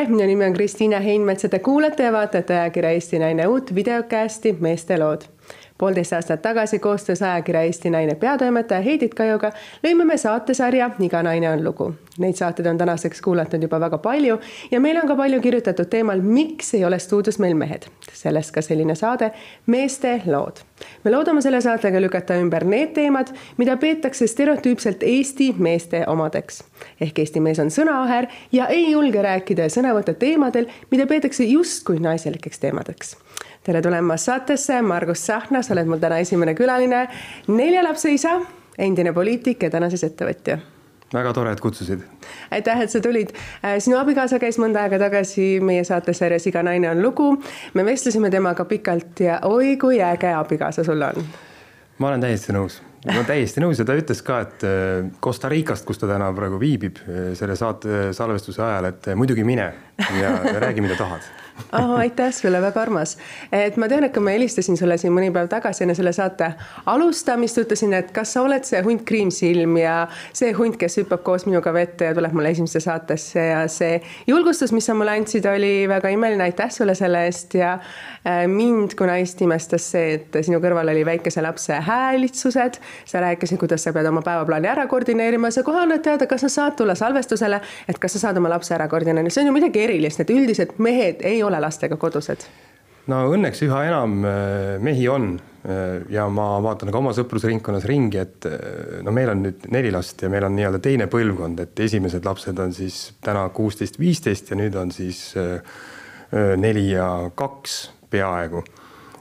tere, minu nimi on Kristiina Heinmets ja te kuulate ja vaatate ajakirja Eesti Naine uut videokästi Meeste lood poolteist aastat tagasi koostöös ajakirja Eesti Naine peatoimetaja Heidit Kajuga lõime me saatesarja Iga naine on lugu. Neid saateid on tänaseks kuulatud juba väga palju ja meil on ka palju kirjutatud teemal, miks ei ole stuudios meil mehed. sellest ka selline saade Meeste lood. me loodame selle saatega lükata ümber need teemad, mida peetakse stereotüüpselt Eesti meeste omadeks. ehk Eesti mees on sõnaaher ja ei julge rääkida ja sõna võtta teemadel, mida peetakse justkui naiselikeks teemadeks tere tulemast saatesse, Margus Tsahkna, sa oled mul täna esimene külaline, nelja lapse isa, endine poliitik ja täna siis ettevõtja väga tore, et kutsusid. aitäh, et sa tulid. Äh, sinu abikaasa käis mõnda aega tagasi meie saatesarjas Iga naine on lugu. me vestlesime temaga pikalt ja oi kui äge abikaasa sul on. ma olen täiesti nõus, ma olen täiesti nõus ja ta ütles ka, et äh, Costa Ricast, kus ta täna praegu viibib äh, selle saate salvestuse ajal, et muidugi mine ja, ja räägi, mida tahad oh,. aitäh sulle, väga armas. et ma tean, et kui ma helistasin sulle siin mõni päev tagasi enne selle saate alustamist, ütlesin, et kas sa oled see hunt Kriimsilm ja see hunt, kes hüppab koos minuga vette ja tuleb mulle esimesse saatesse ja see julgustus, mis sa mulle andsid, oli väga imeline, aitäh sulle selle eest ja äh, mind kui naist imestas see, et sinu kõrval oli väikese lapse häälitsused. sa rääkisid, kuidas sa pead oma päevaplaani ära koordineerima, sa kohe annad teada, kas sa saad tulla salvestusele, et kas sa saad oma lapse ära koordineerida, see on ju midagi erilist, et üldiselt mehed ei ole ole lastega kodused? no õnneks üha enam äh, mehi on äh, ja ma vaatan ka oma sõprusringkonnas ringi, et äh, no meil on nüüd neli last ja meil on nii-öelda teine põlvkond, et esimesed lapsed on siis täna kuusteist, viisteist ja nüüd on siis neli ja kaks peaaegu.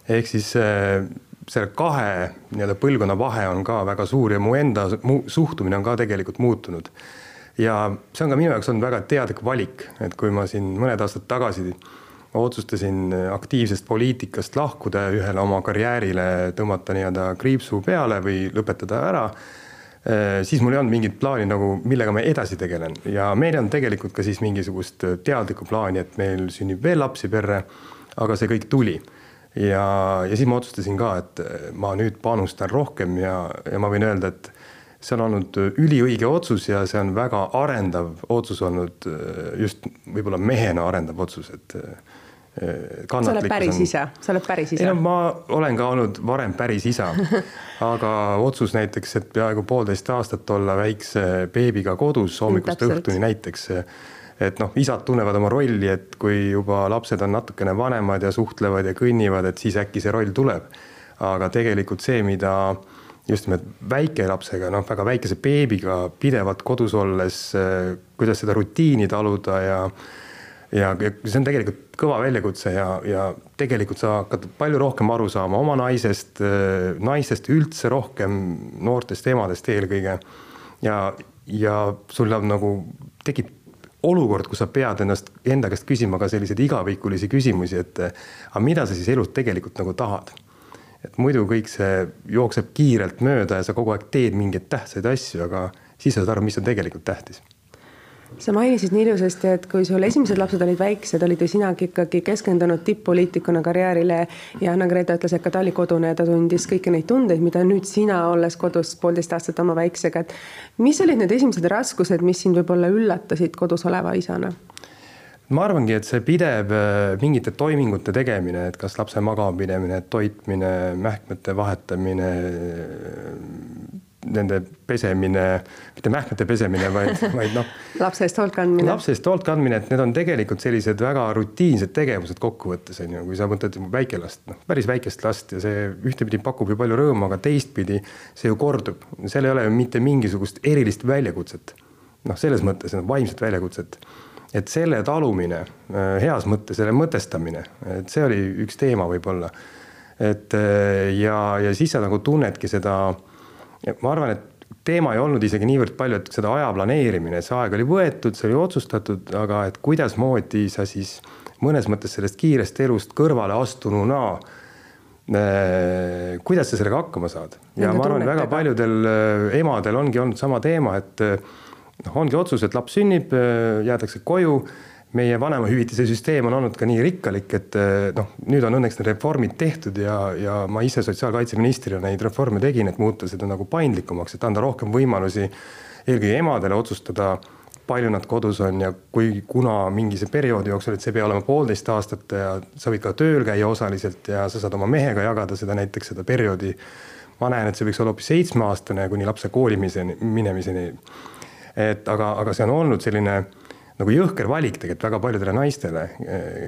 ehk siis selle kahe nii-öelda põlvkonna vahe on ka väga suur ja mu enda mu suhtumine on ka tegelikult muutunud. ja see on ka minu jaoks olnud väga teadlik valik, et kui ma siin mõned aastad tagasi ma otsustasin aktiivsest poliitikast lahkuda ja ühele oma karjäärile tõmmata nii-öelda kriipsu peale või lõpetada ära. Eh, siis mul ei olnud mingit plaani nagu, millega ma edasi tegelen ja meil on tegelikult ka siis mingisugust teadlikku plaani, et meil sünnib veel lapsi perre. aga see kõik tuli ja, ja siis ma otsustasin ka, et ma nüüd panustan rohkem ja, ja ma võin öelda, et see on olnud üliõige otsus ja see on väga arendav otsus olnud just võib-olla mehena arendav otsus, et sa oled päris on... isa, sa oled päris isa. ei no ma olen ka olnud varem päris isa aga otsus näiteks, et peaaegu poolteist aastat olla väikse beebiga kodus hommikust mm, õhtuni näiteks. et noh, isad tunnevad oma rolli, et kui juba lapsed on natukene vanemad ja suhtlevad ja kõnnivad, et siis äkki see roll tuleb. aga tegelikult see, mida just nimelt väikelapsega, noh, väga väikese beebiga pidevalt kodus olles, kuidas seda rutiini taluda ja ja see on tegelikult kõva väljakutse ja, ja tegelikult sa hakkad palju rohkem aru saama oma naisest, naistest üldse rohkem, noortest emadest eelkõige. ja, ja sul on nagu tekib olukord, kus sa pead ennast, enda käest küsima ka selliseid igavikulisi küsimusi, et aga mida sa siis elus tegelikult nagu tahad. Et muidu kõik see jookseb kiirelt mööda ja sa kogu aeg teed mingeid tähtsaid asju, aga siis sa saad aru, mis on tegelikult tähtis sa mainisid nii ilusasti, et kui sul esimesed lapsed olid väiksed, olid ju sinagi ikkagi keskendunud tipp-poliitikuna karjäärile ja Anna-Greta ütles, et ka ta oli kodune ja ta tundis kõiki neid tundeid, mida nüüd sina, olles kodus poolteist aastat oma väiksega, et mis olid need esimesed raskused, mis sind võib-olla üllatasid kodus oleva isana? Ma arvangi, et see pidev äh, mingite toimingute tegemine, et kas lapse magamapinemine, toitmine, mähkmete vahetamine, nende pesemine, mitte mähkmete pesemine, vaid, vaid noh. lapse eest hoolt kandmine. lapse eest hoolt kandmine, et need on tegelikult sellised väga rutiinsed tegevused kokkuvõttes on ju, kui sa mõtled väikelast, noh päris väikest last ja see ühtepidi pakub ju palju rõõmu, aga teistpidi see ju kordub, seal ei ole ju mitte mingisugust erilist väljakutset. noh, selles mõttes vaimset väljakutset et selle talumine äh, heas mõttes, selle mõtestamine, et see oli üks teema võib-olla. et äh, ja, ja siis sa nagu tunnedki seda ma arvan, et teema ei olnud isegi niivõrd palju, et seda aja planeerimine, see aeg oli võetud, see oli otsustatud, aga et kuidasmoodi sa siis mõnes mõttes sellest kiirest elust kõrvale astununa äh,. kuidas sa sellega hakkama saad ja ma arvan, väga paljudel emadel ongi olnud sama teema, et noh, ongi otsus, et laps sünnib, äh, jäädakse koju meie vanemahüvitise süsteem on olnud ka nii rikkalik, et eh, noh, nüüd on õnneks need reformid tehtud ja, ja ma ise sotsiaalkaitseministrina neid reforme tegin, et muuta seda nagu paindlikumaks, et anda rohkem võimalusi eelkõige emadele otsustada palju nad kodus on ja kui, kuna mingi see perioodi jooksul, et see ei pea olema poolteist aastat ja sa võid ka tööl käia osaliselt ja sa saad oma mehega jagada seda näiteks seda perioodi. ma näen, et see võiks olla hoopis seitsmeaastane kuni lapse koolimiseni, minemiseni. Et aga, aga see on olnud selline nagu jõhker valik tegelikult väga paljudele naistele,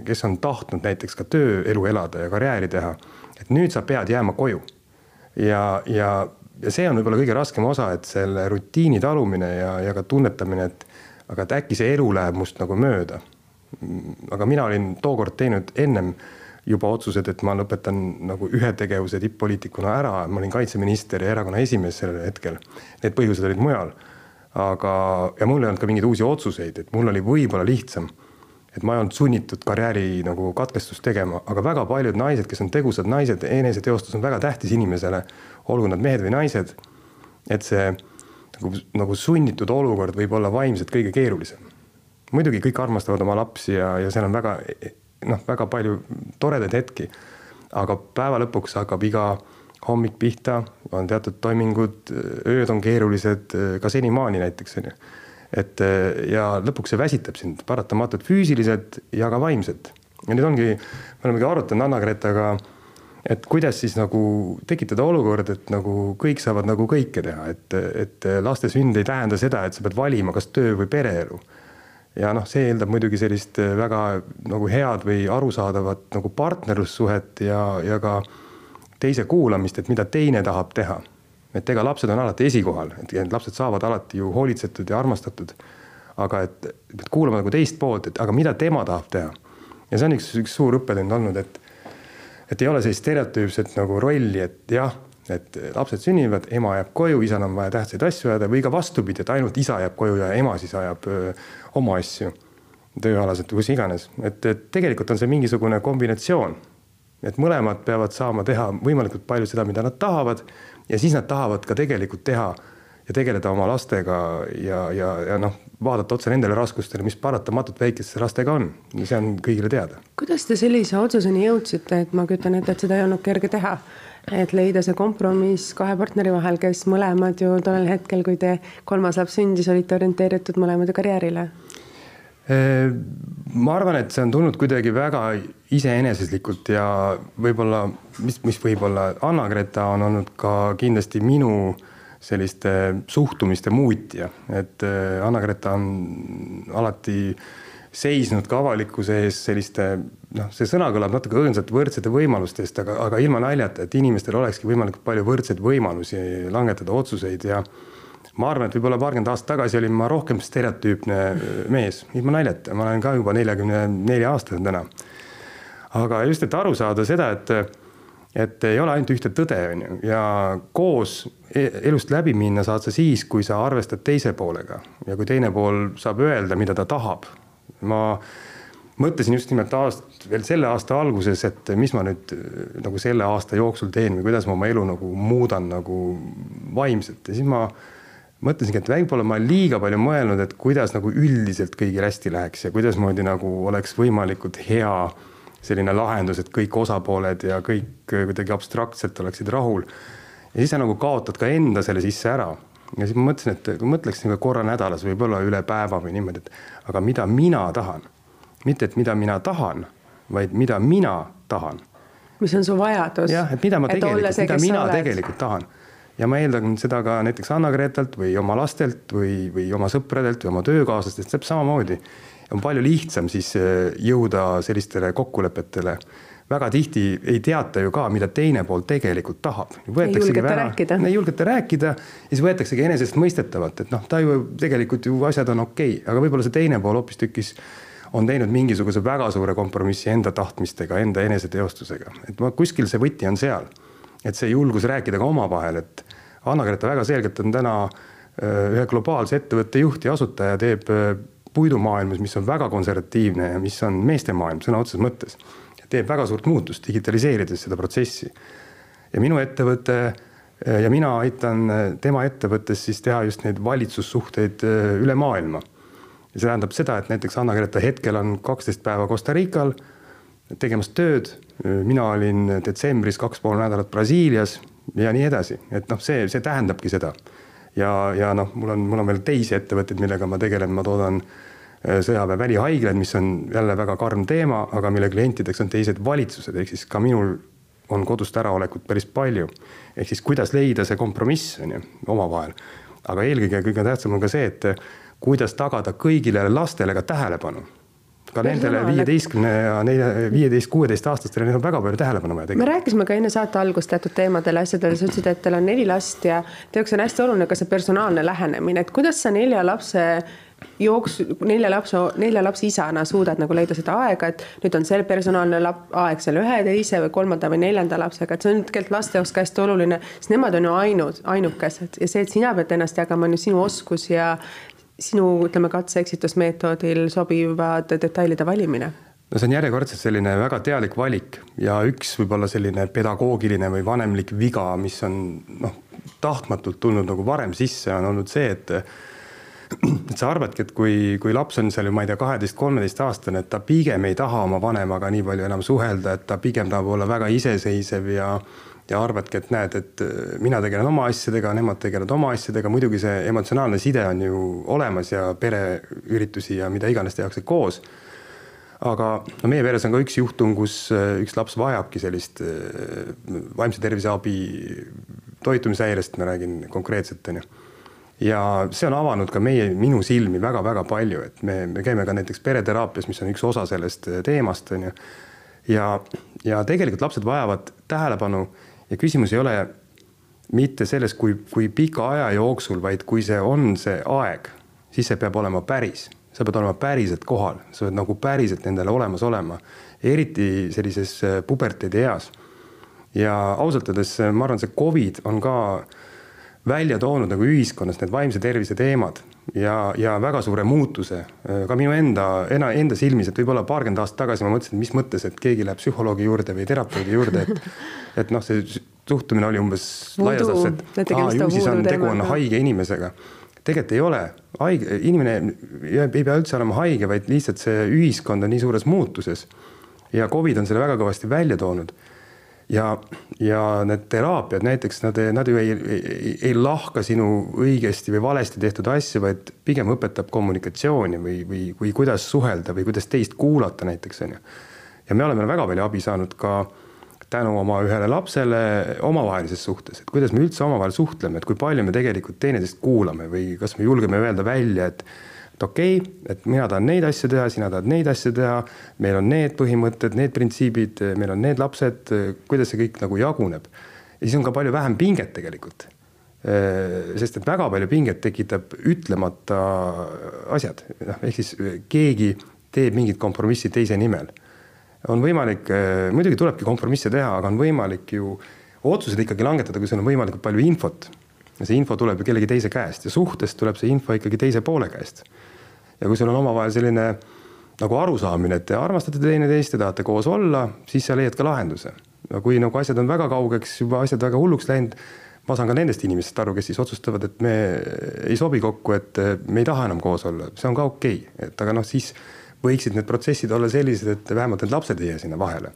kes on tahtnud näiteks ka tööelu elada ja karjääri teha. et nüüd sa pead jääma koju. ja, ja ja see on võib-olla kõige raskem osa, et selle rutiini talumine ja, ja ka tunnetamine, et aga et äkki see elu läheb must nagu mööda. aga mina olin tookord teinud ennem juba otsused, et ma lõpetan nagu ühe tegevuse tipp-poliitikuna ära, ma olin kaitseminister ja erakonna esimees sellel hetkel. Need põhjused olid mujal. Aga, ja mul ei olnud ka mingeid uusi otsuseid, et mul oli võib-olla lihtsam et ma ei olnud sunnitud karjääri nagu katkestust tegema, aga väga paljud naised, kes on tegusad naised, eneseteostus on väga tähtis inimesele, olgu nad mehed või naised. et see nagu, nagu sunnitud olukord võib olla vaimselt kõige keerulisem. muidugi kõik armastavad oma lapsi ja, ja seal on väga noh, väga palju toredaid hetki. aga päeva lõpuks hakkab iga hommik pihta, on teatud toimingud, ööd on keerulised, ka senimaani näiteks on ju et ja lõpuks see väsitab sind paratamatult füüsiliselt ja ka vaimselt. ja nüüd ongi, me olemegi arutanud Anna-Gretaga, et kuidas siis nagu tekitada olukord, et nagu kõik saavad nagu kõike teha, et, et laste sünd ei tähenda seda, et sa pead valima, kas töö või pereelu. ja noh, see eeldab muidugi sellist väga nagu head või arusaadavat nagu partnerlussuhet ja, ja ka teise kuulamist, et mida teine tahab teha et ega lapsed on alati esikohal, et lapsed saavad alati ju hoolitsetud ja armastatud. aga et, et kuulama nagu teist poolt, et aga mida tema tahab teha. ja see on üks, üks suur õppetund olnud, et, et ei ole sellist stereotüüpset nagu rolli, et jah, et lapsed sünnivad, ema jääb koju, isal on vaja tähtsaid asju ajada või ka vastupidi, et ainult isa jääb koju ja ema siis ajab öö, oma asju tööalaselt, kus iganes, et, et tegelikult on see mingisugune kombinatsioon. Et mõlemad peavad saama teha võimalikult palju seda, mida nad tahavad ja siis nad tahavad ka tegelikult teha ja tegeleda oma lastega ja, ja, ja noh, vaadata otsa nendele raskustele, mis paratamatult väikeste lastega on. see on kõigile teada. kuidas te sellise otsuseni jõudsite, et ma kujutan ette, et seda ei olnud kerge teha? et leida see kompromiss kahe partneri vahel, kes mõlemad ju tollel hetkel, kui te kolmas laps sündis, olite orienteeritud mõlemad ju karjäärile ma arvan, et see on tulnud kuidagi väga iseeneseslikult ja võib-olla, mis, mis võib-olla Anna-Greta on olnud ka kindlasti minu selliste suhtumiste muutja, et äh, Anna-Greta on alati seisnud ka avalikkuse ees selliste noh, see sõna kõlab natuke õõnsalt võrdsete võimaluste eest, aga, aga ilma naljata, et inimestel olekski võimalikult palju võrdseid võimalusi langetada otsuseid ja ma arvan, et võib-olla paarkümmend aastat tagasi olin ma rohkem stereotüüpne mees, ilma naljata, ma olen ka juba neljakümne nelja aastane täna. aga just, et aru saada seda, et, et ei ole ainult ühte tõde, on ju, ja koos e-, elust läbi minna saad sa siis, kui sa arvestad teise poolega ja kui teine pool saab öelda, mida ta tahab. ma mõtlesin just nimelt aast-, veel selle aasta alguses, et mis ma nüüd nagu selle aasta jooksul teen või kuidas ma oma elu nagu muudan nagu vaimselt ja siis ma mõtlesingi, et võib-olla ma liiga palju mõelnud, et kuidas nagu üldiselt kõigil hästi läheks ja kuidasmoodi nagu oleks võimalikult hea selline lahendus, et kõik osapooled ja kõik kuidagi abstraktselt oleksid rahul. ja siis sa nagu kaotad ka enda selle sisse ära. ja siis ma mõtlesin, et kui mõtleksin korra nädalas, võib-olla üle päeva või niimoodi, et aga mida mina tahan. mitte, et mida mina tahan, vaid mida mina tahan. mis on su vajadus? jah, et mida ma tegelikult, mida mina tegelikult tahan ja ma eeldan seda ka näiteks Anna-Gretalt või oma lastelt või, või oma sõpradelt või oma töökaaslastest, täpselt samamoodi. on palju lihtsam siis äh, jõuda sellistele kokkulepetele. väga tihti ei teata ju ka, mida teine pool tegelikult tahab. ei julgeta väga, rääkida. ei julgeta rääkida ja siis võetaksegi enesestmõistetavalt, et noh, ta ju tegelikult ju asjad on okei okay,, aga võib-olla see teine pool hoopistükkis on teinud mingisuguse väga suure kompromissi enda tahtmistega, enda eneseteostusega, et kuskil see võti on seal et see julgus rääkida ka omavahel, et Anna-Greta väga selgelt on täna äh, ühe globaalse ettevõtte juht ja asutaja, teeb äh, puidumaailmas, mis on väga konservatiivne ja mis on meestemaailm sõna otseses mõttes. teeb väga suurt muutust, digitaliseerides seda protsessi. ja minu ettevõte äh, ja mina aitan tema ettevõttes siis teha just neid valitsussuhteid üle maailma. ja see tähendab seda, et näiteks Anna-Greta hetkel on kaksteist päeva Costa Rical tegemas tööd. Mina olin detsembris kaks pool nädalat Brasiilias ja nii edasi, et noh, see, see tähendabki seda, ja, ja noh, mul on, mul on veel teisi ettevõtteid, millega ma tegelen, ma toodan sõjaväe välihaiglaid, mis on jälle väga karm teema, aga mille klientideks on teised valitsused, ehk siis ka minul on kodust äraolekut päris palju. ehk siis kuidas leida see kompromiss on ju omavahel. aga eelkõige kõige tähtsam on ka see, et kuidas tagada kõigile lastele ka tähelepanu ka nendele viieteistkümne ja nelja, viieteist, kuueteist aastastele, neil on väga palju tähelepanu vaja tegelikult. me rääkisime ka enne saate algust teatud teemadel, asjadel, sa ütlesid, et teil on neli last ja teie jaoks on hästi oluline ka see personaalne lähenemine, et kuidas sa nelja lapse jooks, nelja lapse, nelja lapse isana suudad nagu leida seda aega, et nüüd on see personaalne lap, aeg seal ühe, teise või kolmanda või neljanda lapsega, et see on tegelikult laste jaoks ka hästi oluline, sest nemad on ju ainud, ainukesed ja see, et sina pead ennast jagama, on ju sinu oskus ja sinu, ütleme, katse-eksitusmeetodil sobivad detailide valimine? No see on järjekordselt selline väga teadlik valik ja üks võib-olla selline pedagoogiline või vanemlik viga, mis on noh, tahtmatult tulnud nagu varem sisse, on olnud see, et et sa arvadki, et kui, kui laps on seal ju, ma ei tea, kaheteist-kolmeteistaastane, et ta pigem ei taha oma vanemaga nii palju enam suhelda, et ta pigem tahab olla väga iseseisev ja ja arvadki, et näed, et äh, mina tegelen oma asjadega, nemad tegelevad oma asjadega, muidugi see emotsionaalne side on ju olemas ja pereüritusi ja mida iganes tehakse koos. aga no meie peres on ka üks juhtum, kus äh, üks laps vajabki sellist äh, vaimse tervise abi toitumishäirest, ma räägin konkreetselt, on ju ja see on avanud ka meie, minu silmi väga-väga palju, et me, me käime ka näiteks pereteraapias, mis on üks osa sellest teemast, on ju. ja, ja tegelikult lapsed vajavad tähelepanu ja küsimus ei ole mitte selles, kui, kui pika aja jooksul, vaid kui see on see aeg, siis see peab olema päris. sa pead olema päriselt kohal, sa pead nagu päriselt nendele olemas olema, eriti sellises äh, puberteedi eas. ja ausalt öeldes ma arvan, see Covid on ka äh, välja toonud nagu ühiskonnas need vaimse tervise teemad ja, ja väga suure muutuse ka minu enda, enda silmis, et võib-olla paarkümmend aastat tagasi ma mõtlesin, et mis mõttes, et keegi läheb psühholoogi juurde või terapeudi juurde, et et noh, see suhtumine oli umbes laias laastus, et aa, ju siis on, tegu on haige inimesega. tegelikult ei ole, haige, inimene ei pea üldse olema haige, vaid lihtsalt see ühiskond on nii suures muutuses. ja Covid on selle väga kõvasti välja toonud ja, ja need teraapiad näiteks nad, nad ju ei, ei, ei lahka sinu õigesti või valesti tehtud asju, vaid pigem õpetab kommunikatsiooni või, või, või kuidas suhelda või kuidas teist kuulata näiteks on ju. ja me oleme väga palju abi saanud ka tänu oma ühele lapsele omavahelises suhtes, et kuidas me üldse omavahel suhtleme, et kui palju me tegelikult teineteist kuulame või kas me julgeme öelda välja, et et okei okay,, et mina tahan neid asju teha, sina tahad neid asju teha, meil on need põhimõtted, need printsiibid, meil on need lapsed, kuidas see kõik nagu jaguneb. ja siis on ka palju vähem pinget tegelikult. sest et väga palju pinget tekitab ütlemata asjad, noh ehk siis keegi teeb mingit kompromissi teise nimel. on võimalik, muidugi tulebki kompromisse teha, aga on võimalik ju otsuseid ikkagi langetada, kui sul on võimalikult palju infot ja see info tuleb ju kellegi teise käest ja suhtest tuleb see info ikkagi teise poole käest ja kui sul on omavahel selline nagu arusaamine, et te armastate teineteist, te tahate koos olla, siis sa leiad ka lahenduse. kui nagu asjad on väga kaugeks, juba asjad väga hulluks läinud, ma saan ka nendest inimestest aru, kes siis otsustavad, et me ei sobi kokku, et me ei taha enam koos olla, see on ka okei okay., et aga noh, siis võiksid need protsessid olla sellised, et vähemalt need lapsed ei jää sinna vahele.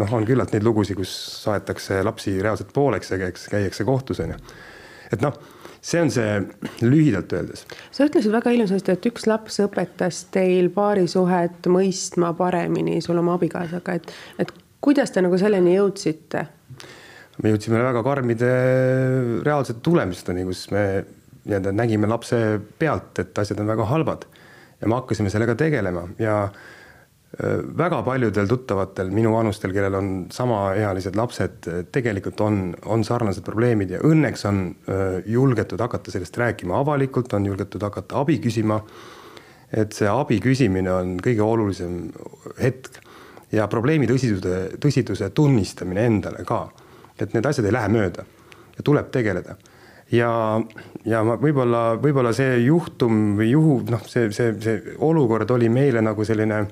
noh, on küllalt neid lugusid, kus saetakse lapsi reaalselt pooleks ja käiakse, käiakse kohtus on ju. et noh see on see lühidalt öeldes. sa ütlesid väga ilusasti, et üks laps õpetas teil paarisuhet mõistma paremini sul oma abikaasaga, et, et kuidas te nagu selleni jõudsite? me jõudsime väga karmide reaalsete tulemusteni, kus me nii-öelda nägime lapse pealt, et asjad on väga halvad ja me hakkasime sellega tegelema ja väga paljudel tuttavatel minu vanustel, kellel on samaealised lapsed, äh, tegelikult on, on sarnased probleemid ja õnneks on äh, julgetud hakata sellest rääkima avalikult, on julgetud hakata abi küsima. et see abi küsimine on kõige olulisem hetk ja probleemi tõsiduse, tõsiduse tunnistamine endale ka. et need asjad ei lähe mööda ja tuleb tegeleda ja, ja ma võib-olla, võib-olla see juhtum või juhu, noh, see, see, see olukord oli meile nagu selline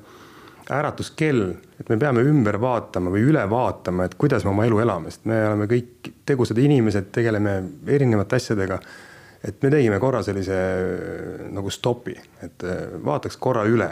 äratuskell, et me peame ümber vaatama või üle vaatama, et kuidas me oma elu elame, sest me oleme kõik tegusad inimesed, tegeleme erinevate asjadega. et me tegime korra sellise nagu stopi, et äh, vaataks korra üle,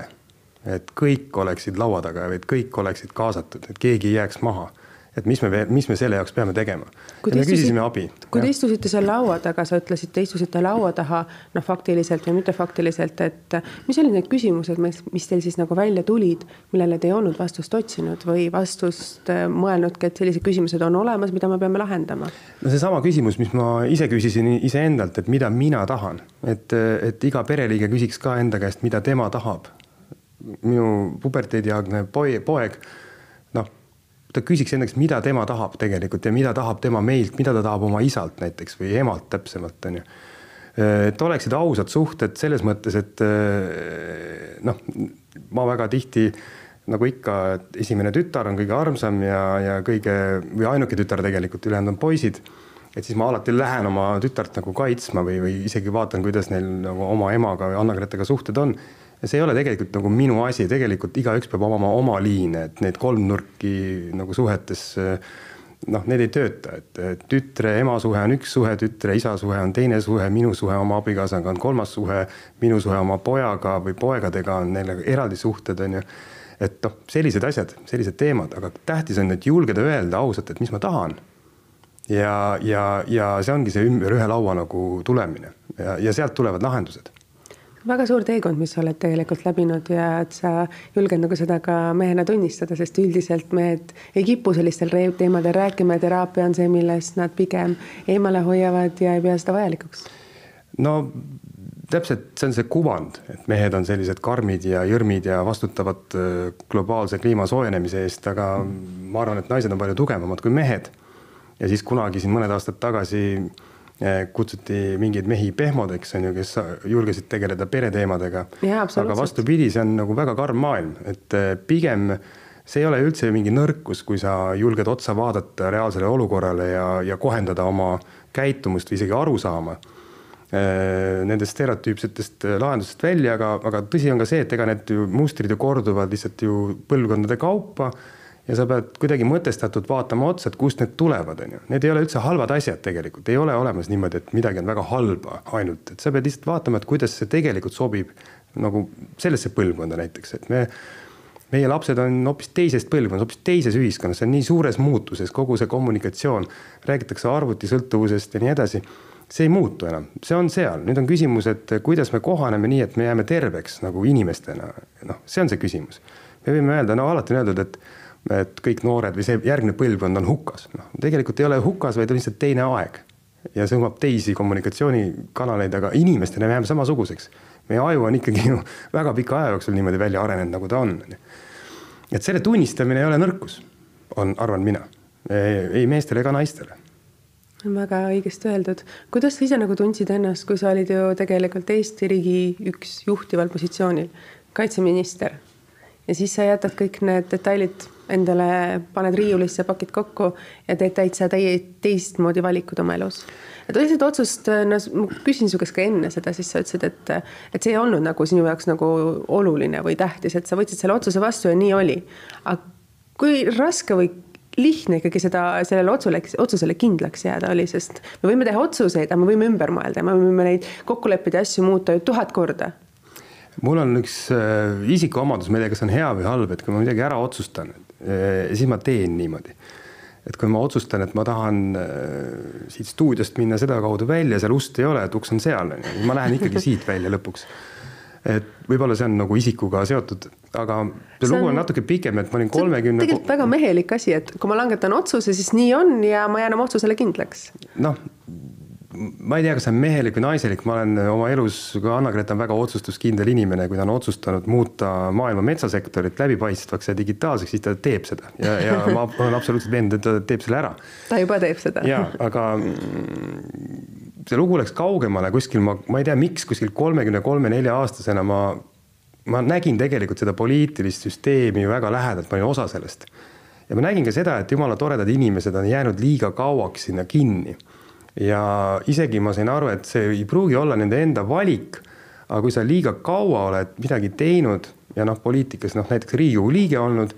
et kõik oleksid laua taga, et kõik oleksid kaasatud, et keegi ei jääks maha. Et mis me, mis me selle jaoks peame tegema. ja me küsisime abi. kui te istusite seal laua taga, sa ütlesid, te istusite laua taha, noh, faktiliselt või mitte faktiliselt, et mis olid need küsimused, mis, mis teil siis nagu välja tulid, millele te ei olnud vastust otsinud või vastust äh, mõelnudki, et sellised küsimused on olemas, mida me peame lahendama? no seesama küsimus, mis ma ise küsisin iseendalt, et mida mina tahan, et, et iga pereliige küsiks ka enda käest, mida tema tahab. minu puberteediaegne poeg, poeg ta küsiks enda käest, mida tema tahab tegelikult ja mida tahab tema meilt, mida ta tahab oma isalt näiteks või emalt täpsemalt on ju. et oleksid ausad suhted selles mõttes, et eh, noh, ma väga tihti nagu ikka, et esimene tütar on kõige armsam ja, ja kõige või ainuke tütar tegelikult, ülejäänud on poisid. et siis ma alati lähen oma tütart nagu kaitsma või, või isegi vaatan, kuidas neil nagu oma emaga või Anna-Gretega suhted on ja see ei ole tegelikult nagu minu asi, tegelikult igaüks peab omama oma liine, et need kolmnurki nagu suhetes noh, need ei tööta, et tütre ema suhe on üks suhe, tütre isa suhe on teine suhe, minu suhe oma abikaasaga on kolmas suhe, minu suhe oma pojaga või poegadega on neil eraldi suhted, on ju. et noh, sellised asjad, sellised teemad, aga tähtis on, et julgeda öelda ausalt, et mis ma tahan. ja, ja, ja see ongi see ümber ühe laua nagu tulemine ja, ja sealt tulevad lahendused väga suur teekond, mis sa oled tegelikult läbinud ja et sa julged nagu seda ka mehena tunnistada, sest üldiselt mehed ei kipu sellistel teemadel rääkima ja teraapia on see, millest nad pigem eemale hoiavad ja ei pea seda vajalikuks. no täpselt, see on see kuvand, et mehed on sellised karmid ja jõrmid ja vastutavad äh, globaalse kliima soojenemise eest, aga ma arvan, et naised on palju tugevamad kui mehed. ja siis kunagi siin mõned aastad tagasi kutsuti mingeid mehi pehmodeks, on ju, kes julgesid tegeleda pereteemadega. aga vastupidi, see on nagu väga karm maailm, et eh, pigem see ei ole üldse mingi nõrkus, kui sa julged otsa vaadata reaalsele olukorrale ja, ja kohendada oma käitumust või isegi arusaama eh, nendest stereotüüpsetest lahendustest välja, aga, aga tõsi on ka see, et ega need ju mustrid ju korduvad lihtsalt ju põlvkondade kaupa ja sa pead kuidagi mõtestatult vaatama otsa, et kust need tulevad, on ju. Need ei ole üldse halvad asjad tegelikult, ei ole olemas niimoodi, et midagi on väga halba ainult, et sa pead lihtsalt vaatama, et kuidas see tegelikult sobib nagu sellesse põlvkonda näiteks, et me meie lapsed on hoopis teisest põlvkonnast, hoopis teises ühiskonnas, see on nii suures muutuses, kogu see kommunikatsioon, räägitakse arvutisõltuvusest ja nii edasi. see ei muutu enam, see on seal, nüüd on küsimus, et kuidas me kohaneme nii, et me jääme terveks nagu inimestena. noh, see on see küsimus. me võime öelda, no alati on öeldud, et et kõik noored või see järgmine põlvkond on hukas. noh, tegelikult ei ole hukas, vaid on lihtsalt teine aeg. ja see hõlmab teisi kommunikatsioonikanaleid, aga inimestena me jääme samasuguseks. meie aju on ikkagi ju väga pika aja jooksul niimoodi välja arenenud, nagu ta on. et selle tunnistamine ei ole nõrkus, on, arvan mina. ei meestele ega naistele väga õigesti öeldud. kuidas sa ise nagu tundsid ennast, kui sa olid ju tegelikult Eesti riigi üks juhtival positsioonil, kaitseminister ja siis sa jätad kõik need detailid endale, paned riiulisse, pakid kokku ja teed täitsa täie, teistmoodi valikud oma elus. et võtsid otsust, no ma küsin su käest ka enne seda, siis sa ütlesid, et, et see ei olnud nagu sinu jaoks nagu oluline või tähtis, et sa võtsid selle otsuse vastu ja nii oli. aga kui raske või lihtne ikkagi seda, sellele otsule, otsusele kindlaks jääda oli, sest me võime teha otsuseid, aga me võime ümber mõelda, me võime neid kokku leppida asju muuta ju tuhat korda mul on üks äh, isikuomadus, ma ei tea, kas see on hea või halb, et kui ma midagi ära otsustan, äh, siis ma teen niimoodi. et kui ma otsustan, et ma tahan äh, siit stuudiost minna sedakaudu välja, seal ust ei ole, et uks on seal, on ju, ma lähen ikkagi siit välja lõpuks. et võib-olla see on nagu isikuga seotud, aga see, see lugu on natuke pikem, et ma olin kolmekümne. tegelikult väga mehelik asi, et kui ma langetan otsuse, siis nii on ja ma jään oma otsusele kindlaks. noh ma ei tea, kas see on mehelik või naiselik, ma olen oma elus, ka Anna-Greta on väga otsustuskindel inimene, kui ta on otsustanud muuta maailma metsasektorit läbipaistvaks ja digitaalseks, siis ta teeb seda ja, ja ma olen absoluutselt veendunud, et ta teeb selle ära. ta juba teeb seda. ja, aga see lugu läks kaugemale kuskil, ma, ma ei tea, miks kuskil kolmekümne kolme, nelja aastasena ma, ma nägin tegelikult seda poliitilist süsteemi väga lähedalt, ma olin osa sellest. ja ma nägin ka seda, et jumala toredad inimesed on jäänud liiga kauaks sinna kinni ja isegi ma sain aru, et see ei pruugi olla nende enda valik. aga kui sa liiga kaua oled midagi teinud ja noh, poliitikas noh, näiteks Riigikogu liige olnud,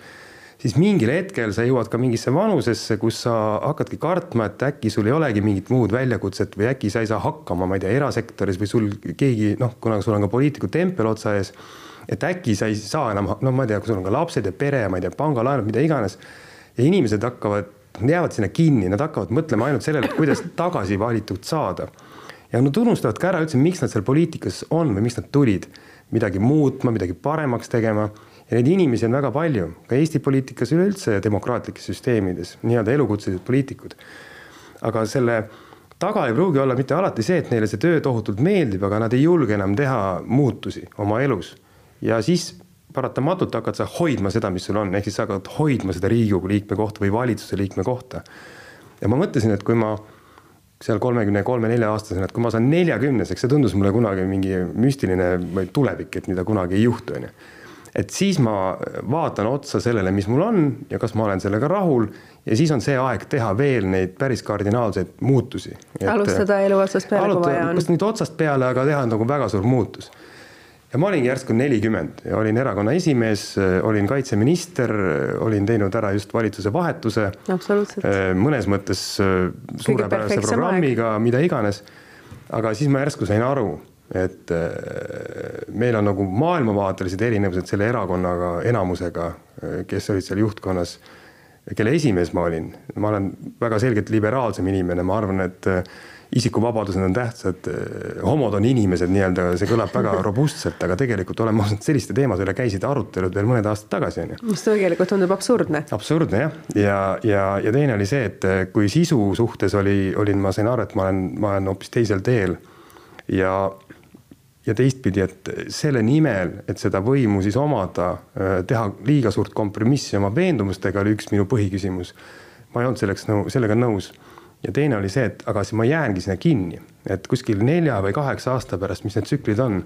siis mingil hetkel sa jõuad ka mingisse vanusesse, kus sa hakkadki kartma, et äkki sul ei olegi mingit muud väljakutset või äkki sa ei saa hakkama, ma ei tea, erasektoris või sul keegi noh, kuna sul on ka poliitiku tempel otsa ees. et äkki sa ei saa enam, no ma ei tea, kui sul on ka lapsed ja pere ja ma ei tea, pangalaenud, mida iganes. ja inimesed hakkavad nad jäävad sinna kinni, nad hakkavad mõtlema ainult sellele, kuidas tagasi valitud saada. ja nad unustavad ka ära üldse, miks nad seal poliitikas on või miks nad tulid midagi muutma, midagi paremaks tegema. ja neid inimesi on väga palju, ka Eesti poliitikas üleüldse demokraatlikes süsteemides, nii-öelda elukutselised poliitikud. aga selle taga ei pruugi olla mitte alati see, et neile see töö tohutult meeldib, aga nad ei julge enam teha muutusi oma elus. ja siis paratamatult hakkad sa hoidma seda, mis sul on, ehk siis sa hakkad hoidma seda Riigikogu liikme kohta või valitsuse liikme kohta. ja ma mõtlesin, et kui ma seal kolmekümne kolme, nelja aastasena, et kui ma saan neljakümneseks, see tundus mulle kunagi mingi müstiline tulevik, et mida kunagi ei juhtu, on ju. et siis ma vaatan otsa sellele, mis mul on ja kas ma olen sellega rahul ja siis on see aeg teha veel neid päris kardinaalseid muutusi. alustada elu otsast peale, kui vaja on. kas nüüd otsast peale, aga teha nagu väga suur muutus ja ma olingi järsku nelikümmend ja olin erakonna esimees, olin kaitseminister, olin teinud ära just valitsuse vahetuse. mõnes mõttes äh, suurepärase programmiga, mida iganes. aga siis ma järsku sain aru, et äh, meil on nagu maailmavaatelised erinevused selle erakonnaga, enamusega, äh, kes olid seal juhtkonnas, kelle esimees ma olin. ma olen väga selgelt liberaalsem inimene, ma arvan, et isikuvabadused on tähtsad, homod on inimesed nii-öelda, see kõlab väga robustselt, aga tegelikult oleme ausalt selliste teemade üle käisid arutelud veel mõned aastad tagasi on ju. mis tegelikult tundub absurdne. absurdne jah, ja, ja, ja teine oli see, et kui sisu suhtes oli, olin, ma sain aru, et ma olen, ma olen hoopis teisel teel. ja, ja teistpidi, et selle nimel, et seda võimu siis omada, teha liiga suurt kompromissi oma veendumustega, oli üks minu põhiküsimus. ma ei olnud selleks nõu-, sellega nõus ja teine oli see, et aga siis ma jäängi sinna kinni, et kuskil nelja või kaheksa aasta pärast, mis need tsüklid on.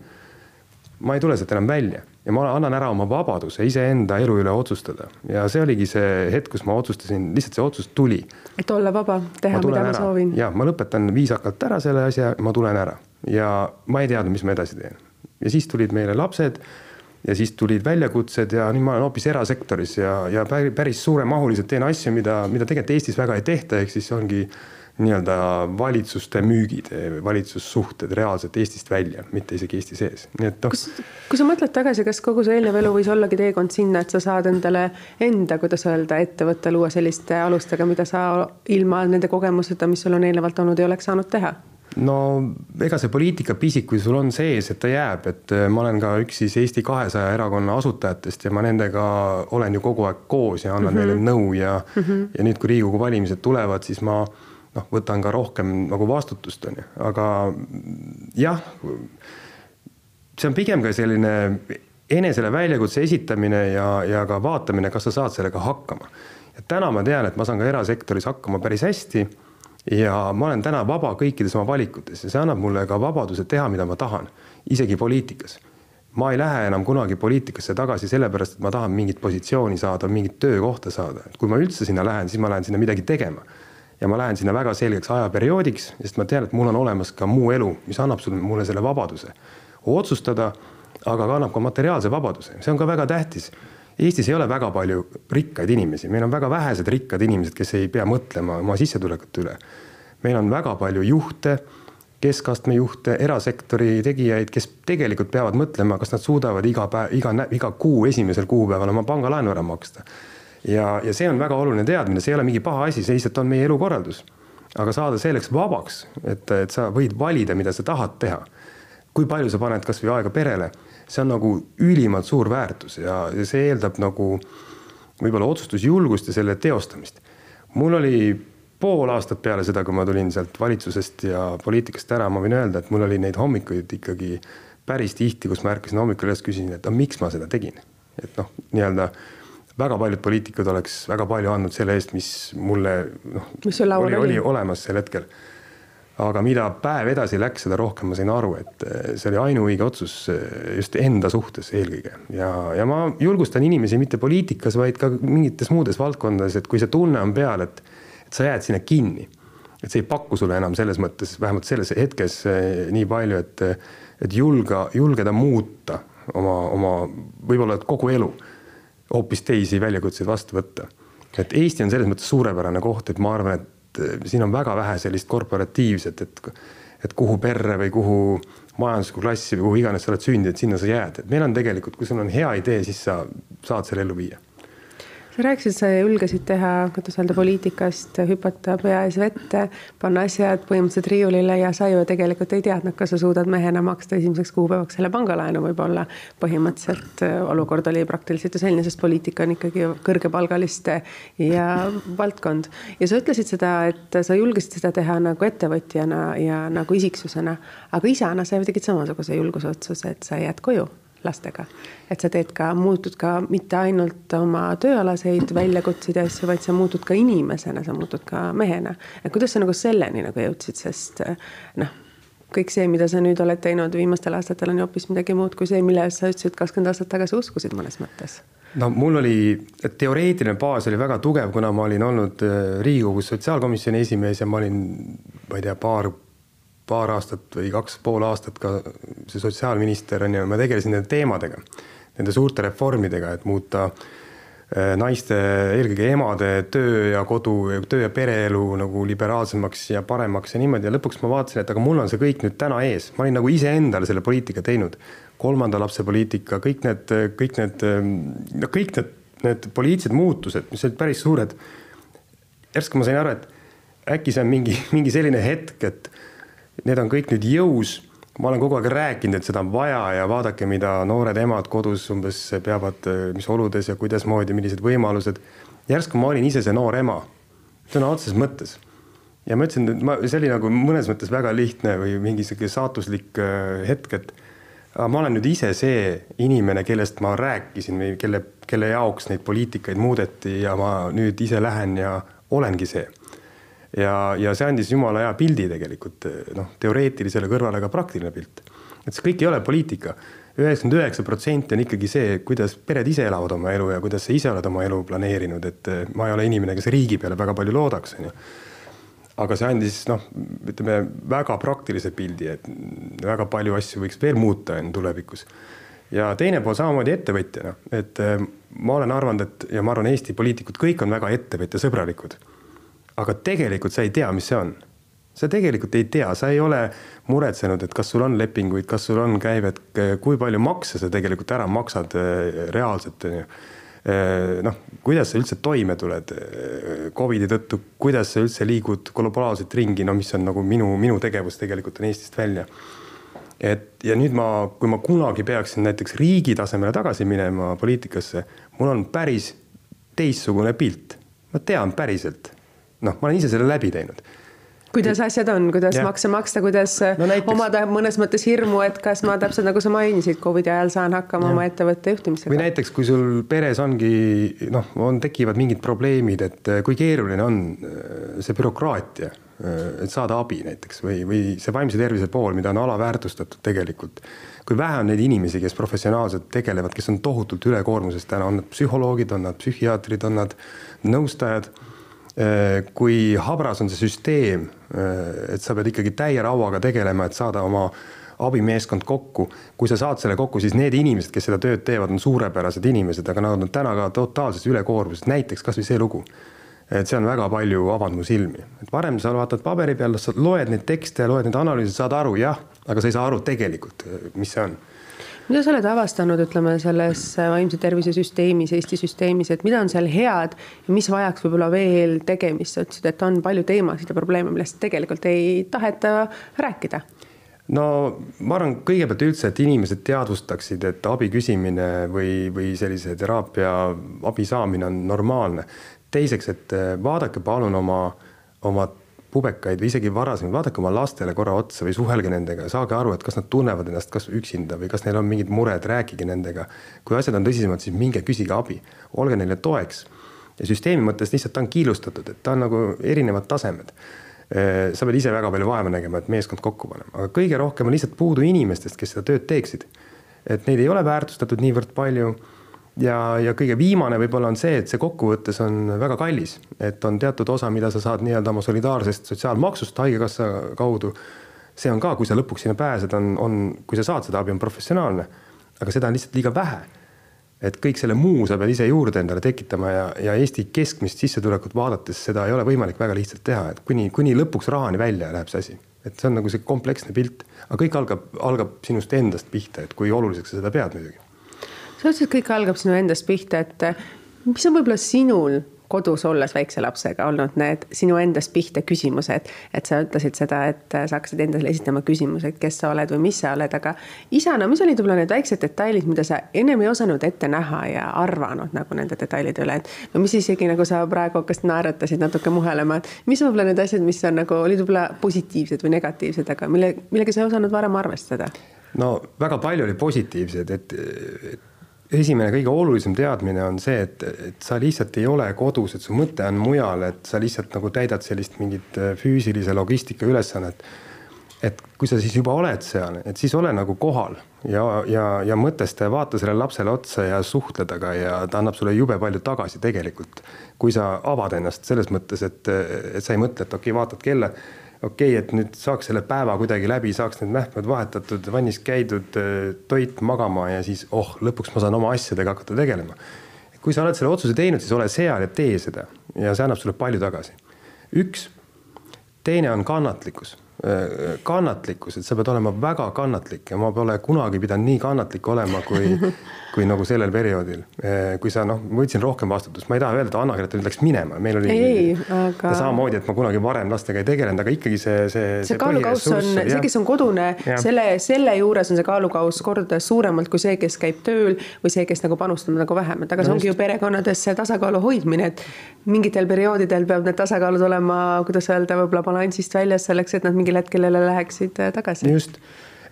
ma ei tule sealt enam välja ja ma annan ära oma vabaduse iseenda elu üle otsustada ja see oligi see hetk, kus ma otsustasin, lihtsalt see otsus tuli. et olla vaba, teha, mida ära. ma soovin. ja ma lõpetan viisakalt ära selle asja, ma tulen ära ja ma ei teadnud, mis ma edasi teen. ja siis tulid meile lapsed ja siis tulid väljakutsed ja nüüd ma olen hoopis erasektoris ja, ja päris suuremahuliselt teen asju, mida, mida tegelikult Eestis väga ei tehta, ehk siis ongi nii-öelda valitsuste müügid, valitsussuhted reaalselt Eestist välja, mitte isegi Eesti sees, nii et noh. kui sa mõtled tagasi, kas kogu su eelnev elu võis ollagi teekond sinna, et sa saad endale enda, kuidas öelda, ettevõtte luua selliste alustega, mida sa ilma nende kogemuseta, mis sul on eelnevalt olnud, ei oleks saanud teha? No ega see poliitika pisik, kui sul on sees, et ta jääb, et äh, ma olen ka üks siis Eesti kahesaja erakonna asutajatest ja ma nendega olen ju kogu aeg koos ja annan mm -hmm. neile nõu ja mm, -hmm. ja nüüd, kui Riigikogu valimised tulevad, siis ma noh, võtan ka rohkem nagu vastutust, on ju, aga jah, see on pigem ka selline enesele väljakutse esitamine ja, ja ka vaatamine, kas sa saad sellega hakkama. ja täna ma tean, et ma saan ka erasektoris hakkama päris hästi ja ma olen täna vaba kõikides oma valikutes ja see annab mulle ka vabaduse teha, mida ma tahan, isegi poliitikas. ma ei lähe enam kunagi poliitikasse tagasi sellepärast, et ma tahan mingit positsiooni saada, mingit töökohta saada, kui ma üldse sinna lähen, siis ma lähen sinna midagi tegema. ja ma lähen sinna väga selgeks ajaperioodiks, sest ma tean, et mul on olemas ka muu elu, mis annab sulle, mulle selle vabaduse otsustada, aga ka annab ka materiaalse vabaduse, see on ka väga tähtis Eestis ei ole väga palju rikkaid inimesi, meil on väga vähesed rikkad inimesed, kes ei pea mõtlema oma sissetulekute üle. meil on väga palju juhte, keskastme juhte, erasektori tegijaid, kes tegelikult peavad mõtlema, kas nad suudavad iga päev, iga, iga kuu esimesel kuupäeval oma pangalaenu ära maksta. ja, ja see on väga oluline teadmine, see ei ole mingi paha asi, see lihtsalt on meie elukorraldus. aga saada selleks vabaks, et, et sa võid valida, mida sa tahad teha. kui palju sa paned kasvõi aega perele see on nagu ülimalt suur väärtus ja, ja see eeldab nagu võib-olla otsustusjulgust ja selle teostamist. mul oli pool aastat peale seda, kui ma tulin sealt valitsusest ja poliitikast ära, ma võin öelda, et mul oli neid hommikuid ikkagi päris tihti, kus ma ärkasin hommikul üles, küsisin, et aga miks ma seda tegin. et noh, nii-öelda väga paljud poliitikud oleks väga palju andnud selle eest, mis mulle noh, oli, oli olemas sel hetkel aga mida päev edasi läks, seda rohkem ma sain aru, et eh, see oli ainuõige otsus eh, just enda suhtes eelkõige. ja, ja ma julgustan inimesi mitte poliitikas, vaid ka mingites muudes valdkondades, et kui see tunne on peal, et, et sa jääd sinna kinni. et see ei paku sulle enam selles mõttes, vähemalt selles hetkes eh, nii palju, et, et julga, julgeda muuta oma, oma võib-olla kogu elu hoopis teisi väljakutseid vastu võtta. et Eesti on selles mõttes suurepärane koht, et ma arvan, et et siin on väga vähe sellist korporatiivset, et, et kuhu perre või kuhu majanduslikku klassi või kuhu iganes sa oled sündinud, sinna sa jääd, et meil on tegelikult, kui sul on hea idee, siis sa saad selle ellu viia sa rääkisid, sa julgesid teha, kuidas öelda, poliitikast, hüpata pea ees vette, panna asjad põhimõtteliselt riiulile ja sa ju tegelikult ei teadnud, kas sa suudad mehena maksta esimeseks kuupäevaks selle pangalaenu võib-olla. põhimõtteliselt äh, olukord oli praktiliselt ju selline, sest poliitika on ikkagi kõrgepalgaliste ja valdkond. ja sa ütlesid seda, et sa julgesid seda teha nagu ettevõtjana ja nagu isiksusena, aga isana sa tegid samasuguse julgusotsuse, et sa jääd koju lastega. et sa teed ka, muutud ka mitte ainult oma tööalaseid väljakutseid ja asju, vaid sa muutud ka inimesena, sa muutud ka mehena. et kuidas sa nagu selleni nagu jõudsid, sest noh, kõik see, mida sa nüüd oled teinud viimastel aastatel on ju hoopis midagi muud kui see, milles sa ütlesid kakskümmend aastat tagasi uskusid mõnes mõttes no mul oli, teoreetiline baas oli väga tugev, kuna ma olin olnud äh, Riigikogus sotsiaalkomisjoni esimees ja ma olin, ma ei tea, paar paar aastat või kaks pool aastat ka see sotsiaalminister on ju, ma tegelesin nende teemadega, nende suurte reformidega, et muuta äh, naiste, eelkõige emade töö ja kodu, töö ja pereelu nagu liberaalsemaks ja paremaks ja niimoodi ja lõpuks ma vaatasin, et aga mul on see kõik nüüd täna ees, ma olin nagu iseendale selle poliitika teinud. kolmanda lapse poliitika, kõik need, kõik need, no kõik need, need poliitilised muutused, mis olid päris suured. järsku ma sain aru, et äkki see on mingi, mingi selline hetk, et need on kõik nüüd jõus. ma olen kogu aeg rääkinud, et seda on vaja ja vaadake, mida noored emad kodus umbes peavad, mis oludes ja kuidasmoodi, millised võimalused. järsku ma olin ise see noor ema, sõna otseses mõttes. ja ma ütlesin, et ma, see oli nagu mõnes mõttes väga lihtne või mingi sihuke saatuslik äh, hetk, et ma olen nüüd ise see inimene, kellest ma rääkisin või kelle, kelle jaoks neid poliitikaid muudeti ja ma nüüd ise lähen ja olengi see ja, ja see andis jumala hea pildi tegelikult noh, teoreetilisele kõrvale ka praktiline pilt. et see kõik ei ole poliitika. üheksakümmend üheksa protsenti on ikkagi see, kuidas pered ise elavad oma elu ja kuidas sa ise oled oma elu planeerinud, et eh, ma ei ole inimene, kes riigi peale väga palju loodaks, on ju aga see andis noh, ütleme väga praktilise pildi, et väga palju asju võiks veel muuta on tulevikus. ja teine pool samamoodi ettevõtjana, et eh, ma olen arvanud, et ja ma arvan, Eesti poliitikud kõik on väga ettevõtjasõbralikud aga tegelikult sa ei tea, mis see on. sa tegelikult ei tea, sa ei ole muretsenud, et kas sul on lepinguid, kas sul on käivet, kui palju makse sa tegelikult ära maksad eh, reaalselt, on ju eh, noh, kuidas sa üldse toime tuled eh, Covidi tõttu, kuidas sa üldse liigud globaalselt ringi, no mis on nagu minu, minu tegevus tegelikult on Eestist välja. et ja nüüd ma, kui ma kunagi peaksin näiteks riigi tasemele tagasi minema poliitikasse, mul on päris teistsugune pilt. ma tean päriselt, noh, ma olen ise selle läbi teinud kuidas asjad on, kuidas ja. makse maksta, kuidas no näiteks... omada mõnes mõttes hirmu, et kas ma täpselt nagu sa mainisid, Covidi ajal saan hakkama ja. oma ettevõtte juhtimisega. või näiteks, kui sul peres ongi noh, on, tekivad mingid probleemid, et eh, kui keeruline on eh, see bürokraatia, eh, et saada abi näiteks või, või see vaimse tervise pool, mida on alaväärtustatud tegelikult. kui vähe on neid inimesi, kes professionaalselt tegelevad, kes on tohutult ülekoormuses täna, on nad psühholoogid, on nad psühhiaatrid, on nad nõustajad kui habras on see süsteem, äh, et sa pead ikkagi täie rauaga tegelema, et saada oma abimeeskond kokku. kui sa saad selle kokku, siis need inimesed, kes seda tööd teevad, on suurepärased inimesed, aga nad on täna ka totaalses ülekoormuses, näiteks kasvõi see lugu. et see on väga palju avanud mu silmi, et varem sa vaatad paberi peal, sa loed neid tekste loed neid analüüse, saad aru, jah, aga sa ei saa aru tegelikult, mis see on mida sa oled avastanud, ütleme selles vaimse tervise süsteemis, Eesti süsteemis, et mida on seal head ja mis vajaks võib-olla veel tegemist, sa ütlesid, et on palju teemasid ja probleeme, millest tegelikult ei taheta rääkida no ma arvan, kõigepealt üldse, et inimesed teadvustaksid, et abi küsimine või, või sellise teraapia abi saamine on normaalne. teiseks, et vaadake palun oma, oma pubekaid või isegi varasemaid, vaadake oma lastele korra otsa või suhelge nendega, saage aru, et kas nad tunnevad ennast kas üksinda või kas neil on mingid mured, rääkige nendega. kui asjad on tõsisemad, siis minge küsige abi, olge neile toeks. ja süsteemi mõttes lihtsalt ta on killustatud, et ta on nagu erinevad tasemed. sa pead ise väga palju vaeva nägema, et meeskond kokku panema, aga kõige rohkem on lihtsalt puudu inimestest, kes seda tööd teeksid. et neid ei ole väärtustatud niivõrd palju ja, ja kõige viimane võib-olla on see, et see kokkuvõttes on väga kallis, et on teatud osa, mida sa saad nii-öelda oma solidaarsest sotsiaalmaksust Haigekassa kaudu. see on ka, kui sa lõpuks sinna pääsed, on, on, kui sa saad seda abi, on professionaalne. aga seda on lihtsalt liiga vähe. et kõik selle muu sa pead ise juurde endale tekitama ja, ja Eesti keskmist sissetulekut vaadates seda ei ole võimalik väga lihtsalt teha, et kuni, kuni lõpuks rahani välja läheb see asi. et see on nagu see kompleksne pilt, aga kõik algab, algab sinust endast pihta, et kui oluliseks sa seda pead muidugi sa ütlesid, kõik algab sinu endast pihta, et mis on võib-olla sinul kodus olles väikse lapsega olnud need sinu endast pihta küsimused, et sa ütlesid seda, et sa hakkasid endale esitama küsimusi, et kes sa oled või mis sa oled, aga isana, mis olid võib-olla need väiksed detailid, mida sa ennem ei osanud ette näha ja arvanud nagu nende detailide üle, et või mis isegi nagu sa praegu hakkasid naeratasid natuke muhelema, et mis võib-olla need asjad, mis on nagu olid võib-olla positiivsed või negatiivsed, aga mille, millega sa ei osanud varem arvestada? no väga palju oli positiivseid, et, et esimene kõige olulisem teadmine on see, et, et sa lihtsalt ei ole kodus, et su mõte on mujal, et sa lihtsalt nagu täidad sellist mingit äh, füüsilise logistika ülesannet. et kui sa siis juba oled seal, et siis ole nagu kohal ja, ja, ja mõtesta ja vaata sellele lapsele otsa ja suhtle temaga ja ta annab sulle jube palju tagasi tegelikult. kui sa avad ennast selles mõttes, et, et sa ei mõtle, et okei okay,, vaatad kella okei okay,, et nüüd saaks selle päeva kuidagi läbi, saaks need mähkmed vahetatud, vannis käidud, toit magama ja siis oh, lõpuks ma saan oma asjadega hakata tegelema. kui sa oled selle otsuse teinud, siis ole seal ja tee seda ja see annab sulle palju tagasi. üks, teine on kannatlikkus kannatlikkus, et sa pead olema väga kannatlik ja ma pole kunagi pidanud nii kannatlik olema, kui kui nagu sellel perioodil, eh, kui sa noh, ma võtsin rohkem vastutust, ma ei taha öelda, et Anna-Grete nüüd läks minema, meil oli ei, aga... samamoodi, et ma kunagi varem lastega ei tegelenud, aga ikkagi see, see. see kaalukauss on, see, kes on kodune, selle, selle juures on see kaalukauss kordades suuremalt kui see, kes käib tööl või see, kes nagu panustab nagu vähem, et aga see no ongi just. ju perekonnades see tasakaalu hoidmine, et mingitel perioodidel peab need tasakaalud olema, kuidas öelda, võib-olla balansist väljas selleks, et nad mingil hetkel jälle läheksid tagasi. just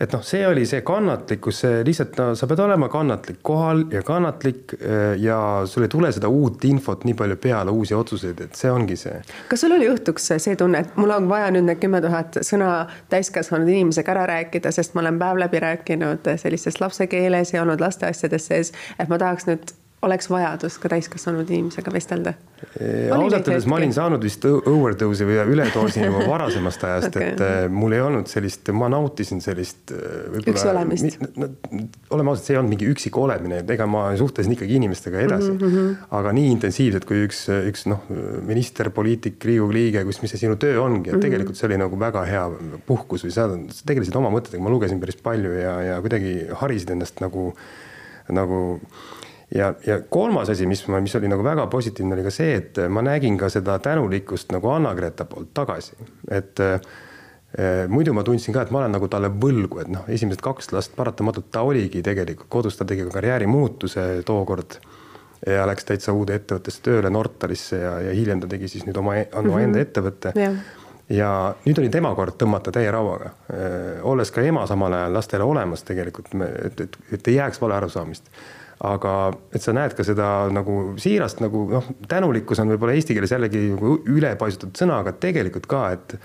et noh, see oli see kannatlikkus, see lihtsalt no sa pead olema kannatlik kohal ja kannatlik äh, ja sul ei tule seda uut infot nii palju peale, uusi otsuseid, et see ongi see. kas sul oli õhtuks see tunne, et mul on vaja nüüd need kümme tuhat sõna täiskasvanud inimesega ära rääkida, sest ma olen päev läbi rääkinud sellises lapse keeles ja olnud lasteasjades sees, et ma tahaks nüüd oleks vajadus ka täiskasvanud inimesega vestelda? ausalt öeldes ma olin saanud vist overdose'i või üledoosi juba varasemast ajast okay., et äh, mul ei olnud sellist, ma nautisin sellist. Äh, üksi olemist. oleme ausad, see ei olnud mingi üksik olemine, et ega ma suhtlesin ikkagi inimestega edasi mm. -hmm. aga nii intensiivselt kui üks, üks noh, minister, poliitik, Riigikogu liige, kus, mis see sinu töö ongi, et mm -hmm. tegelikult see oli nagu väga hea puhkus või sa tegelesid oma mõtetega, ma lugesin päris palju ja, ja kuidagi harisid ennast nagu, nagu ja, ja kolmas asi, mis ma, mis oli nagu väga positiivne, oli ka see, et ma nägin ka seda tänulikkust nagu Anna-Greta poolt tagasi, et äh, muidu ma tundsin ka, et ma olen nagu talle võlgu, et noh, esimesed kaks last paratamatult ta oligi tegelikult kodus, ta tegi ka karjäärimuutuse tookord ja läks täitsa uude ettevõttesse tööle Nortalisse ja, ja hiljem ta tegi siis nüüd oma, oma mm -hmm. enda ettevõtte. Yeah ja nüüd oli tema kord tõmmata täie rauaga, olles ka ema samal ajal lastele olemas tegelikult, et, et, et ei jääks vale arusaamist aga et sa näed ka seda nagu siirast nagu noh, tänulikkus on võib-olla eesti keeles jällegi nagu ülepaisutatud sõna, aga tegelikult ka, et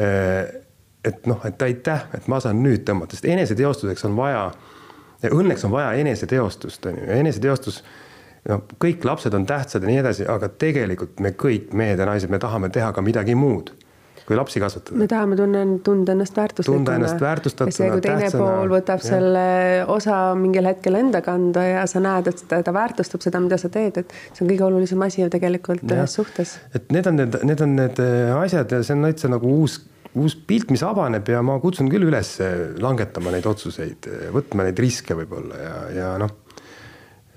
eh, et noh, et aitäh, et ma saan nüüd tõmmata, sest eneseteostuseks on vaja, õnneks on vaja eneseteostust, on ju, eneseteostus noh, kõik lapsed on tähtsad ja nii edasi, aga tegelikult me kõik, mehed ja naised, me tahame teha ka midagi muud kui lapsi kasvatada. me tahame tunne, tunda ennast väärtuslikuna. tunda ennast väärtustatuna. see, kui teine tähtsana, pool võtab ja. selle osa mingil hetkel enda kanda ja sa näed, et ta, ta väärtustab seda, mida sa teed, et see on kõige olulisem asi ju tegelikult ühes suhtes. et need on need, need on need äh, asjad ja see on täitsa nagu uus uus pilt, mis avaneb ja ma kutsun küll üles langetama neid otsuseid, võtma neid riske võib-olla ja, ja noh,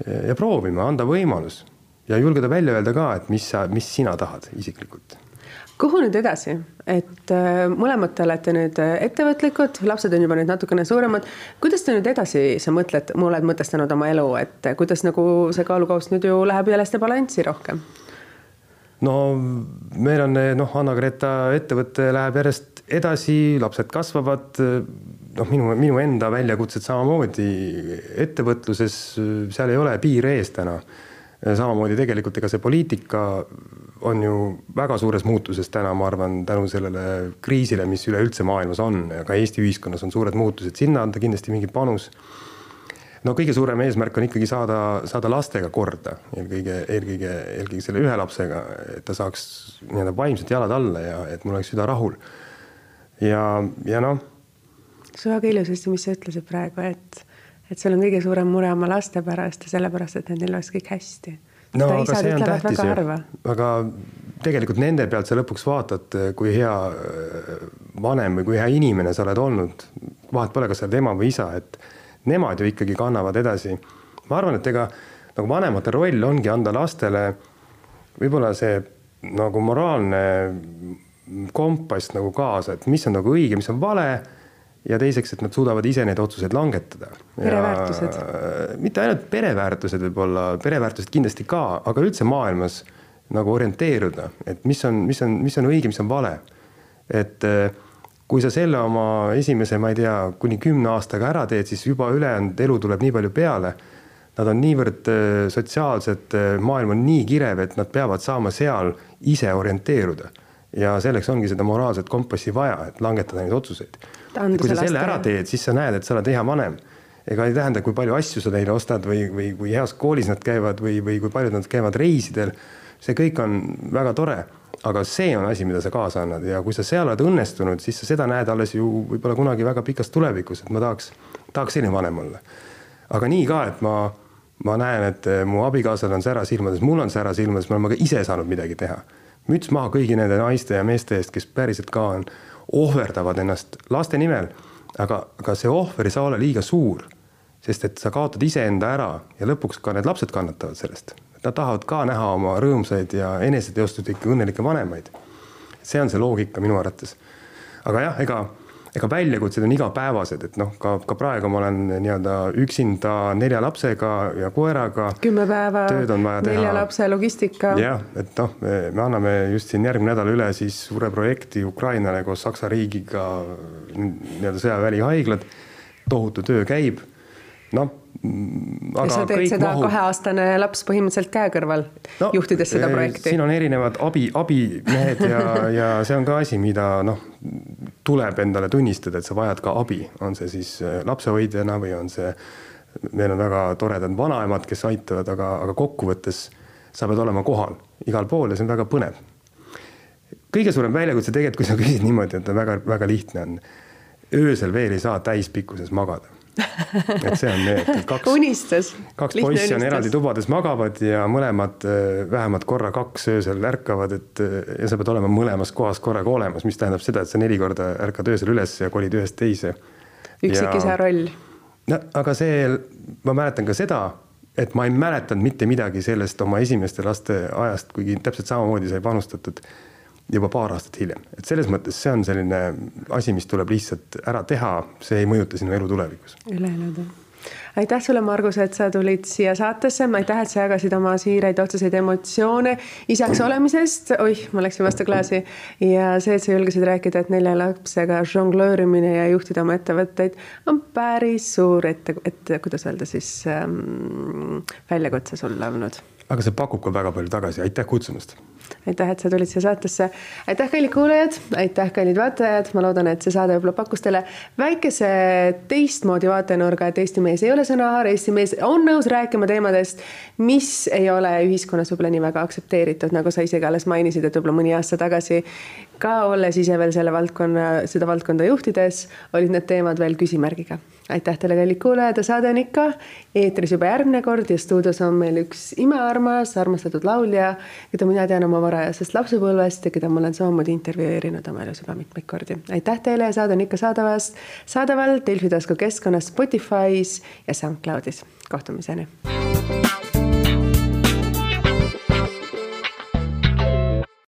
ja proovima, anda võimalus ja julgeda välja öelda ka, et mis sa, mis sina tahad isiklikult kuhu nüüd edasi, et äh, mõlemad te olete nüüd äh, ettevõtlikud, lapsed on juba nüüd natukene suuremad. kuidas te nüüd edasi, sa mõtled, oled mõtestanud oma elu, et äh, kuidas nagu see kaalukauss nüüd ju läheb jälle balanssi rohkem? no meil on noh, Anna-Greta ettevõte läheb järjest edasi, lapsed kasvavad. noh, minu, minu enda väljakutsed samamoodi ettevõtluses, seal ei ole piire ees täna. Samamoodi tegelikult ega see poliitika on ju väga suures muutuses täna, ma arvan, tänu sellele kriisile, mis üleüldse maailmas on ja ka Eesti ühiskonnas on suured muutused, sinna anda kindlasti mingi panus. no kõige suurem eesmärk on ikkagi saada, saada lastega korda, eelkõige, eelkõige, eelkõige selle ühe lapsega, et ta saaks nii-öelda vaimselt jalad alla ja et mul oleks süda rahul. ja, ja noh. see on väga ilusasti, mis sa ütlesid praegu, et, et sul on kõige suurem mure oma laste pärast ja sellepärast, et nendel oleks kõik hästi no aga see on tähtis ju, aga tegelikult nende pealt sa lõpuks vaatad, kui hea äh, vanem või kui hea inimene sa oled olnud. vahet pole, kas sa oled ema või isa, et nemad ju ikkagi kannavad edasi. ma arvan, et ega nagu vanemate roll ongi anda lastele võib-olla see nagu moraalne kompass nagu kaasa, et mis on nagu õige, mis on vale ja teiseks, et nad suudavad ise neid otsuseid langetada. pereväärtused. mitte ainult pereväärtused võib-olla, pereväärtused kindlasti ka, aga üldse maailmas nagu orienteeruda, et mis on, mis on, mis on õige, mis on vale. et eh, kui sa selle oma esimese, ma ei tea, kuni kümne aastaga ära teed, siis juba ülejäänud elu tuleb nii palju peale. Nad on niivõrd eh, sotsiaalsed, maailm on nii kirev, et nad peavad saama seal ise orienteeruda. ja selleks ongi seda moraalset kompassi vaja, et langetada neid otsuseid kui sa selle ära teed, siis sa näed, et sa oled hea vanem. ega ei tähenda, kui palju asju sa neile ostad või, või kui heas koolis nad käivad või, või kui palju nad käivad reisidel. see kõik on väga tore, aga see on asi, mida sa kaasa annad ja kui sa seal oled õnnestunud, siis sa seda näed alles ju võib-olla kunagi väga pikas tulevikus, et ma tahaks, tahaks selline vanem olla. aga nii ka, et ma, ma näen, et mu abikaasal on sära silmades, mul on sära silmades, me oleme ka ise saanud midagi teha. müts maha kõigi nende naiste ja meeste eest, kes päriselt ka on ohverdavad ennast laste nimel. aga, aga see ohver ei saa olla liiga suur, sest et sa kaotad iseenda ära ja lõpuks ka need lapsed kannatavad sellest. Nad tahavad ka näha oma rõõmsaid ja eneseteostuslikke õnnelikke vanemaid. see on see loogika minu arvates. aga jah, ega ega väljakutsed on igapäevased, et noh, ka, ka praegu ma olen nii-öelda üksinda nelja lapsega ja koeraga. kümme päeva, nelja lapse logistika. jah, et noh, me anname just siin järgmine nädal üle siis suure projekti Ukrainale koos Saksa riigiga nii-öelda sõjaväelihaiglad. tohutu töö käib, noh ja sa teed seda mahub... kaheaastane laps põhimõtteliselt käe kõrval no,, juhtides seda projekti. siin on erinevad abi, abimehed ja, ja see on ka asi, mida noh, tuleb endale tunnistada, et sa vajad ka abi, on see siis eh, lapsehoidjana või on see, meil on väga toredad vanaemad, kes aitavad, aga, aga kokkuvõttes sa pead olema kohal igal pool ja see on väga põnev. kõige suurem väljakutse tegelikult, kui sa küsid niimoodi, et väga-väga lihtne on, öösel veel ei saa täispikkuses magada et see on need, et kaks, unistus. kaks poissi unistus. on eraldi tubades magavad ja mõlemad äh, vähemalt korra kaks öösel ärkavad, et äh, ja sa pead olema mõlemas kohas korraga olemas, mis tähendab seda, et sa neli korda ärkad öösel üles ja kolid ühest teise. üksikisa roll. no aga see, ma mäletan ka seda, et ma ei mäletanud mitte midagi sellest oma esimeste laste ajast, kuigi täpselt samamoodi sai panustatud juba paar aastat hiljem, et selles mõttes see on selline asi, mis tuleb lihtsalt ära teha, see ei mõjuta sinu elu tulevikus. üle elada. Aitäh sulle, Margus, et sa tulid siia saatesse, aitäh, et sa jagasid oma siiraid otseseid emotsioone isaks olemisest, oih, ma läksin vastu klaasi. ja see, et sa julgesid rääkida, et nelja lapsega žonglöörimine ja juhtida oma ettevõtteid on päris suur ette, et kuidas öelda siis ähm, väljakutse sulle olnud. aga see pakub ka väga palju tagasi, aitäh kutsumast aitäh, et sa tulid siia saatesse. aitäh, kallid kuulajad, aitäh, kallid vaatajad, ma loodan, et see saade võib-olla pakkus teile väikese teistmoodi vaatenurga, et Eesti mees ei ole sõnahaar, Eesti mees on nõus rääkima teemadest, mis ei ole ühiskonnas võib-olla nii väga aktsepteeritud, nagu sa isegi alles mainisid, et võib-olla mõni aasta tagasi ka olles ise veel selle valdkonna, seda valdkonda juhtides, olid need teemad veel küsimärgiga. aitäh teile, kallid kuulajad ja saade on ikka eetris juba järgmine kord ja stuudios on meil üks imearmas, armastatud laulja, keda mina tean oma varajasest lapsepõlvest ja keda ma olen samamoodi intervjueerinud oma elus juba mitmeid kordi. aitäh teile ja saade on ikka saadavas, saadaval Delfi tasku keskkonnas, Spotify's ja SoundCloudis. kohtumiseni